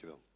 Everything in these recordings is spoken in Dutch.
Dankjewel.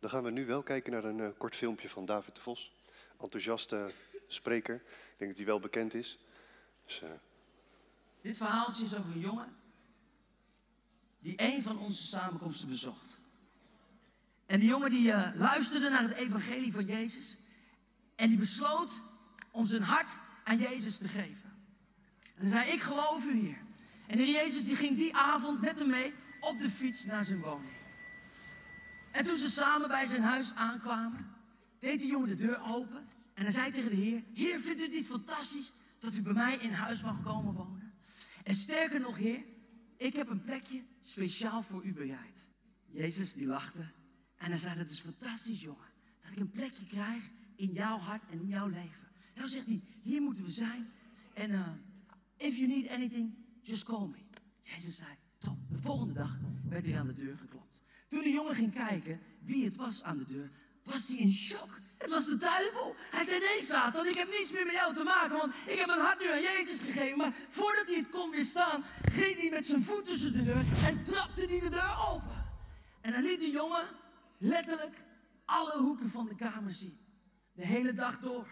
Dan gaan we nu wel kijken naar een eh, kort filmpje van David de Vos. Enthousiaste spreker. Ik denk dat hij wel bekend is. Dus, eh, Dit verhaaltje is over een jongen die een van onze samenkomsten bezocht. En die jongen die eh, luisterde naar het evangelie van Jezus en die besloot om zijn hart aan Jezus te geven. En hij zei, ik geloof u hier. En de Jezus die ging die avond met hem mee op de fiets naar zijn woning. En toen ze samen bij zijn huis aankwamen, deed die jongen de deur open. En hij zei tegen de Heer, Heer, vindt u het niet fantastisch dat u bij mij in huis mag komen wonen? En sterker nog, Heer, ik heb een plekje speciaal voor u bereid. Jezus die lachte en hij zei, dat is fantastisch jongen. Dat ik een plekje krijg in jouw hart en in jouw leven. Nou zegt hij, hier moeten we zijn. En uh, if you need anything, just call me. Jezus zei, top. De volgende dag werd hij aan de deur geklopt. Toen de jongen ging kijken wie het was aan de deur, was hij in shock. Het was de duivel. Hij zei, nee Satan, ik heb niets meer met jou te maken, want ik heb mijn hart nu aan Jezus gegeven. Maar voordat hij het kon weerstaan, ging hij met zijn voet tussen de deur en trapte hij de deur open. En hij liet de jongen letterlijk alle hoeken van de kamer zien. De hele dag door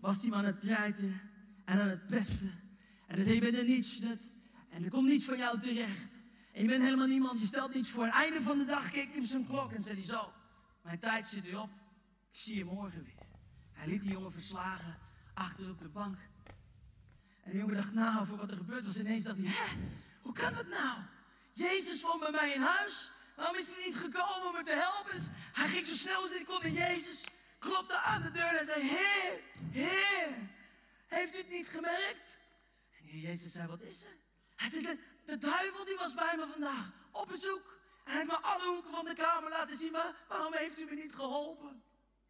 was hij maar aan het treiten en aan het pesten. En hij zei, je bent een nietsnut en er komt niets van jou terecht. En je bent helemaal niemand, je stelt niets voor. Het einde van de dag keek hij op zijn klok en zei hij zo, mijn tijd zit erop. Ik zie je morgen weer. Hij liet die jongen verslagen achter op de bank. En de jongen dacht na over wat er gebeurd was. Ineens dacht hij, hè, hoe kan dat nou? Jezus woont bij mij in huis. Waarom is hij niet gekomen om me te helpen? Hij ging zo snel als hij kon naar Jezus. Klopte aan de deur en zei, Heer, Heer, heeft u het niet gemerkt? En Jezus zei, wat is er? Hij zei, de, duivel die was bij me vandaag op bezoek. En hij heeft me alle hoeken van de kamer laten zien, maar waarom heeft u me niet geholpen?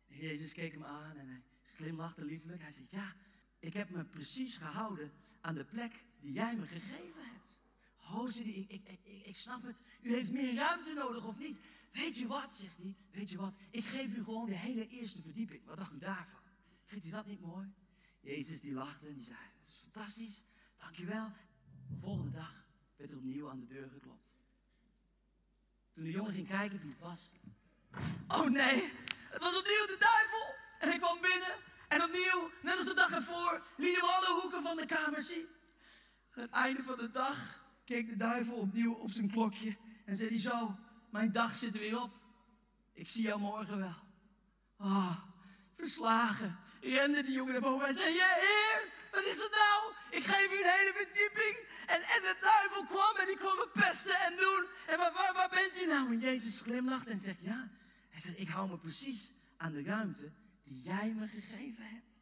Heer Jezus keek hem aan en hij glimlachte liefelijk. Hij zei, ja, ik heb me precies gehouden aan de plek die jij me gegeven hebt. Hij, ik, ik, ik, ik snap het. U heeft meer ruimte nodig, of niet? Weet je wat, zegt hij, weet je wat? Ik geef u gewoon de hele eerste verdieping. Wat dacht u daarvan? Vindt u dat niet mooi? Jezus die lachte en die zei, dat is fantastisch, dankjewel. De volgende dag werd er opnieuw aan de deur geklopt. Toen de jongen ging kijken wie het was. Oh nee, het was opnieuw de duivel. En hij kwam binnen en opnieuw, net als de dag ervoor, liet hem alle hoeken van de kamer zien. Aan het einde van de dag keek de duivel opnieuw op zijn klokje en zei hij zo, mijn dag zit er weer op. Ik zie jou morgen wel. Ah, verslagen. Rende die jongen naar boven en zei, ja heer, wat is het nou? Ik geef u een hele verdieping. En, en de duivel kwam en die kwam me pesten en doen. En waar, waar, waar bent u nou? En Jezus glimlacht en zegt, ja. Hij zegt, ik hou me precies aan de ruimte die jij me gegeven hebt.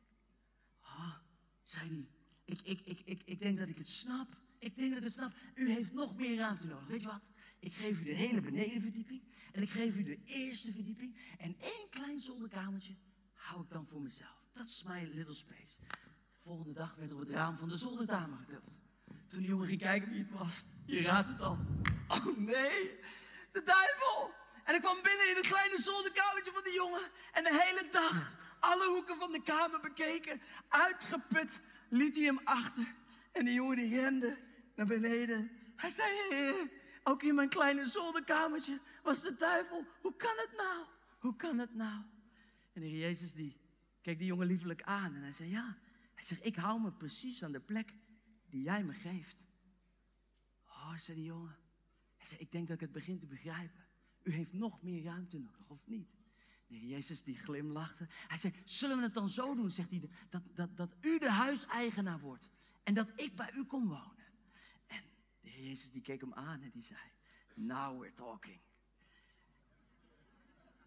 Ah, zei hij, ik, ik, ik, ik, ik denk dat ik het snap. Ik denk dat ik het snap. U heeft nog meer ruimte nodig. Weet je wat? Ik geef u de hele benedenverdieping. En ik geef u de eerste verdieping. En één klein zolderkamertje hou ik dan voor mezelf. Dat is my little space. De volgende dag werd er op het raam van de zolderkamer getild. Toen de jongen ging kijken wie het was. Je raadt het al. Oh nee, de duivel. En ik kwam binnen in het kleine zolderkamertje van de jongen. En de hele dag alle hoeken van de kamer bekeken. Uitgeput liet hij hem achter. En de jongen die rende naar beneden. Hij zei, ook in mijn kleine zolderkamertje was de duivel. Hoe kan het nou? Hoe kan het nou? En de heer Jezus die keek die jongen liefelijk aan. En hij zei, ja. Hij zegt, ik hou me precies aan de plek die jij me geeft. Oh, zei die jongen. Hij zei, ik denk dat ik het begin te begrijpen. U heeft nog meer ruimte nodig, of niet? De Jezus die glimlachte. Hij zei, zullen we het dan zo doen, zegt hij, dat, dat, dat u de huiseigenaar wordt. En dat ik bij u kom wonen. En de heer Jezus die keek hem aan en die zei, now we're talking.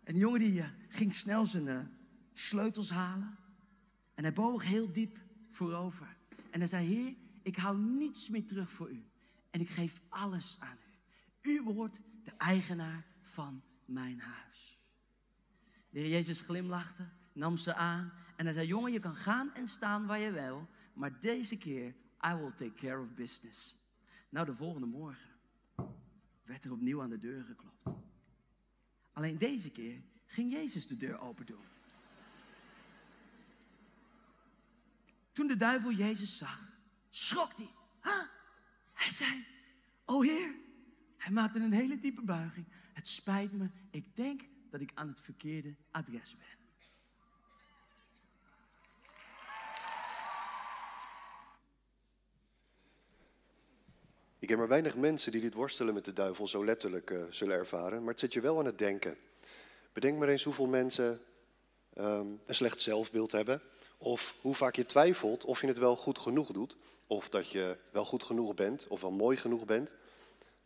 En die jongen die uh, ging snel zijn uh, sleutels halen. En hij boog heel diep voorover. En hij zei, heer, ik hou niets meer terug voor u. En ik geef alles aan u. U wordt de eigenaar van mijn huis. De heer Jezus glimlachte, nam ze aan en hij zei, jongen, je kan gaan en staan waar je wil, maar deze keer, I will take care of business. Nou, de volgende morgen werd er opnieuw aan de deur geklopt. Alleen deze keer ging Jezus de deur open doen. Toen de duivel Jezus zag, schrok hij. Hij zei, oh Heer, Hij maakte een hele diepe buiging. Het spijt me, ik denk dat ik aan het verkeerde adres ben. Ik ken maar weinig mensen die dit worstelen met de duivel zo letterlijk uh, zullen ervaren, maar het zet je wel aan het denken. Bedenk maar eens hoeveel mensen um, een slecht zelfbeeld hebben, of hoe vaak je twijfelt of je het wel goed genoeg doet, of dat je wel goed genoeg bent, of wel mooi genoeg bent.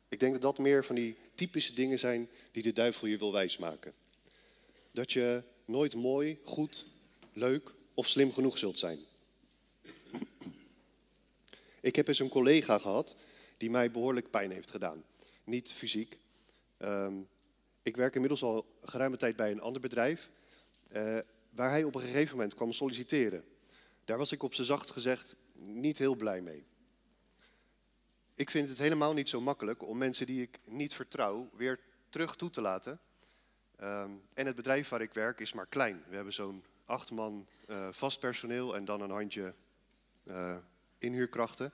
Ik denk dat dat meer van die typische dingen zijn die de duivel je wil wijsmaken. Dat je nooit mooi, goed, leuk of slim genoeg zult zijn. Ik heb eens een collega gehad die mij behoorlijk pijn heeft gedaan. Niet fysiek. Um, ik werk inmiddels al geruime tijd bij een ander bedrijf, uh, waar hij op een gegeven moment kwam solliciteren. Daar was ik op zijn zacht gezegd niet heel blij mee. Ik vind het helemaal niet zo makkelijk om mensen die ik niet vertrouw weer terug toe te laten. Um, en het bedrijf waar ik werk is maar klein. We hebben zo'n acht man uh, vast personeel en dan een handje uh, inhuurkrachten.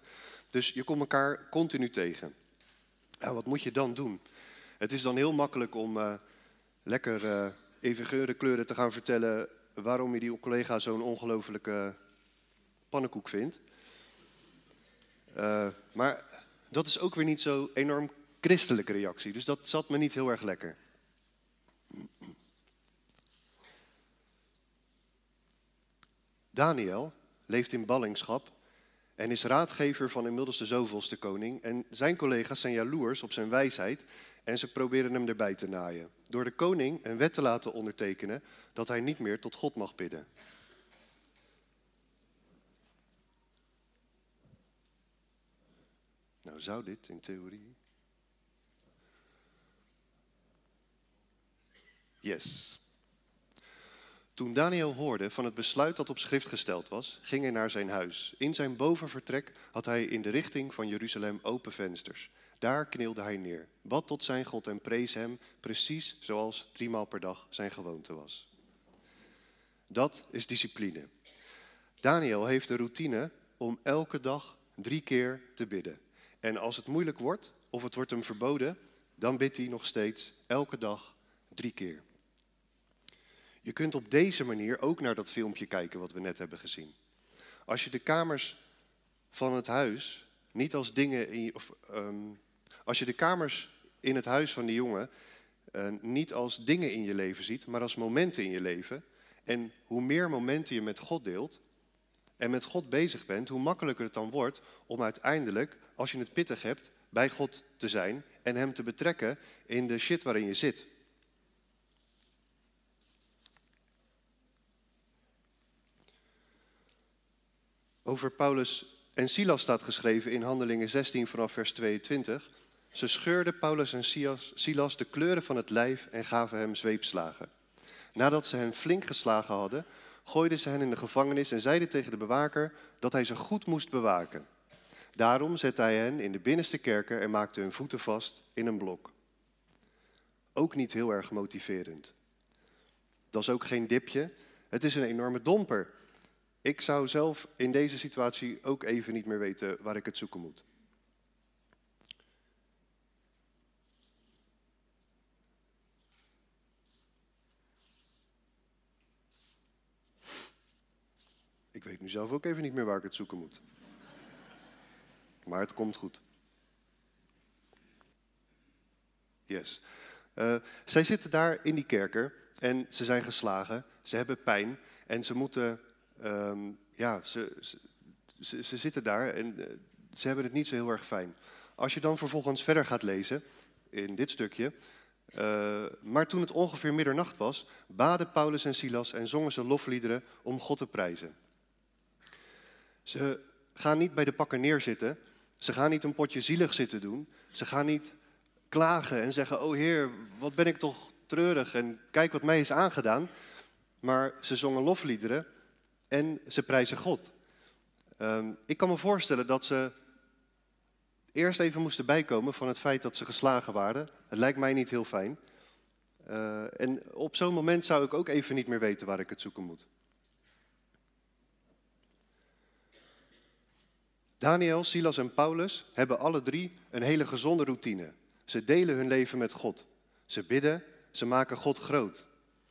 Dus je komt elkaar continu tegen. Nou, wat moet je dan doen? Het is dan heel makkelijk om lekker even geuren, kleuren te gaan vertellen waarom je die collega zo'n ongelofelijke pannenkoek vindt. Uh, maar dat is ook weer niet zo enorm christelijke reactie. Dus dat zat me niet heel erg lekker. Daniel leeft in ballingschap en is raadgever van inmiddels de zoveelste koning. En zijn collega's zijn jaloers op zijn wijsheid en ze proberen hem erbij te naaien. Door de koning een wet te laten ondertekenen dat hij niet meer tot God mag bidden. Nou zou dit in theorie. Yes. Toen Daniel hoorde van het besluit dat op schrift gesteld was, ging hij naar zijn huis. In zijn bovenvertrek had hij in de richting van Jeruzalem open vensters. Daar knielde hij neer, bad tot zijn God en prees hem, precies zoals driemaal per dag zijn gewoonte was. Dat is discipline. Daniel heeft de routine om elke dag drie keer te bidden. En als het moeilijk wordt, of het wordt hem verboden, dan bidt hij nog steeds elke dag drie keer. Je kunt op deze manier ook naar dat filmpje kijken wat we net hebben gezien. Als je de kamers van het huis niet als dingen in je, of, um, als je de kamers in het huis van die jongen uh, niet als dingen in je leven ziet, maar als momenten in je leven. En hoe meer momenten je met God deelt en met God bezig bent, hoe makkelijker het dan wordt om uiteindelijk, als je het pittig hebt, bij God te zijn en Hem te betrekken in de shit waarin je zit. Over Paulus en Silas staat geschreven in Handelingen 16 vanaf vers 22. Ze scheurden Paulus en Silas de kleuren van het lijf en gaven hem zweepslagen. Nadat ze hen flink geslagen hadden, gooiden ze hen in de gevangenis en zeiden tegen de bewaker dat hij ze goed moest bewaken. Daarom zette hij hen in de binnenste kerker en maakte hun voeten vast in een blok. Ook niet heel erg motiverend. Dat is ook geen dipje, het is een enorme domper. Ik zou zelf in deze situatie ook even niet meer weten waar ik het zoeken moet. Nu zelf ook even niet meer waar ik het zoeken moet. Maar het komt goed. Yes. Uh, zij zitten daar in die kerker en ze zijn geslagen, ze hebben pijn en ze moeten um, ja, ze, ze, zitten daar en uh, ze hebben het niet zo heel erg fijn. Als je dan vervolgens verder gaat lezen in dit stukje. Uh, maar toen het ongeveer middernacht was, baden Paulus en Silas en zongen ze lofliederen om God te prijzen. Ze gaan niet bij de pakken neerzitten. Ze gaan niet een potje zielig zitten doen. Ze gaan niet klagen en zeggen: Oh Heer, wat ben ik toch treurig en kijk wat mij is aangedaan. Maar ze zongen lofliederen en ze prijzen God. Um, ik kan me voorstellen dat ze eerst even moesten bijkomen van het feit dat ze geslagen waren. Het lijkt mij niet heel fijn. Uh, en op zo'n moment zou ik ook even niet meer weten waar ik het zoeken moet. Daniel, Silas en Paulus hebben alle drie een hele gezonde routine. Ze delen hun leven met God. Ze bidden, ze maken God groot.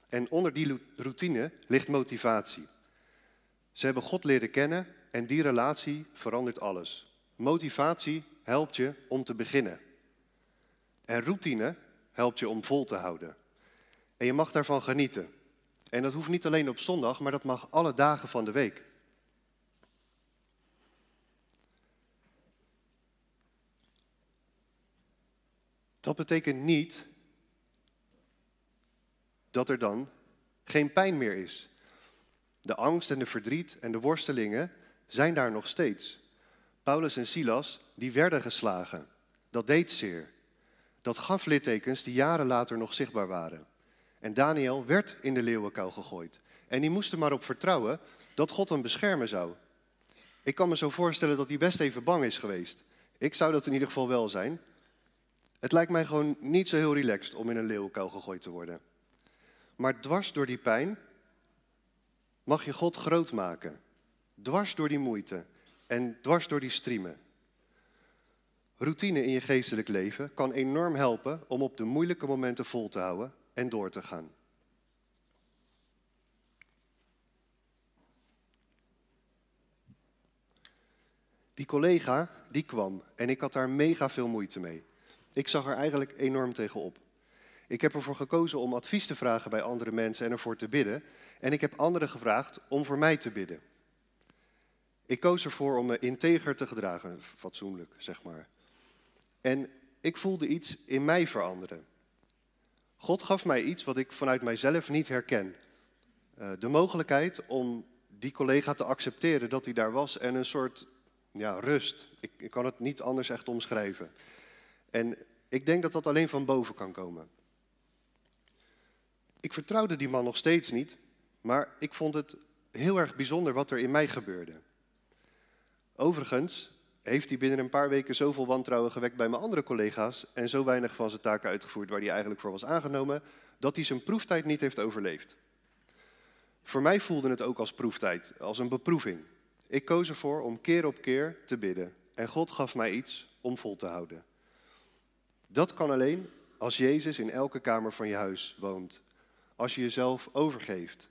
En onder die routine ligt motivatie. Ze hebben God leren kennen en die relatie verandert alles. Motivatie helpt je om te beginnen. En routine helpt je om vol te houden. En je mag daarvan genieten. En dat hoeft niet alleen op zondag, maar dat mag alle dagen van de week. Dat betekent niet dat er dan geen pijn meer is. De angst en de verdriet en de worstelingen zijn daar nog steeds. Paulus en Silas, die werden geslagen. Dat deed zeer. Dat gaf littekens die jaren later nog zichtbaar waren. En Daniel werd in de leeuwenkuil gegooid. En die moest er maar op vertrouwen dat God hem beschermen zou. Ik kan me zo voorstellen dat hij best even bang is geweest. Ik zou dat in ieder geval wel zijn. Het lijkt mij gewoon niet zo heel relaxed om in een leeuwenkuil gegooid te worden. Maar dwars door die pijn mag je God groot maken. Dwars door die moeite en dwars door die striemen. Routine in je geestelijk leven kan enorm helpen om op de moeilijke momenten vol te houden en door te gaan. Die collega, die kwam en ik had daar mega veel moeite mee. Ik zag er eigenlijk enorm tegenop. Ik heb ervoor gekozen om advies te vragen bij andere mensen en ervoor te bidden. En ik heb anderen gevraagd om voor mij te bidden. Ik koos ervoor om me integer te gedragen, fatsoenlijk zeg maar. En ik voelde iets in mij veranderen. God gaf mij iets wat ik vanuit mijzelf niet herken. Uh, de mogelijkheid om die collega te accepteren dat hij daar was en een soort ja, rust. Ik kan het niet anders echt omschrijven. En ik denk dat dat alleen van boven kan komen. Ik vertrouwde die man nog steeds niet, maar ik vond het heel erg bijzonder wat er in mij gebeurde. Overigens heeft hij binnen een paar weken zoveel wantrouwen gewekt bij mijn andere collega's en zo weinig van zijn taken uitgevoerd waar hij eigenlijk voor was aangenomen, dat hij zijn proeftijd niet heeft overleefd. Voor mij voelde het ook als proeftijd, als een beproeving. Ik koos ervoor om keer op keer te bidden en God gaf mij iets om vol te houden. Dat kan alleen als Jezus in elke kamer van je huis woont. Als je jezelf overgeeft.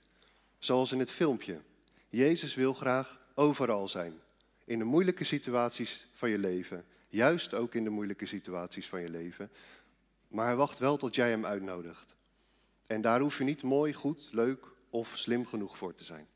Zoals in het filmpje. Jezus wil graag overal zijn. In de moeilijke situaties van je leven. Juist ook in de moeilijke situaties van je leven. Maar hij wacht wel tot jij hem uitnodigt. En daar hoef je niet mooi, goed, leuk of slim genoeg voor te zijn.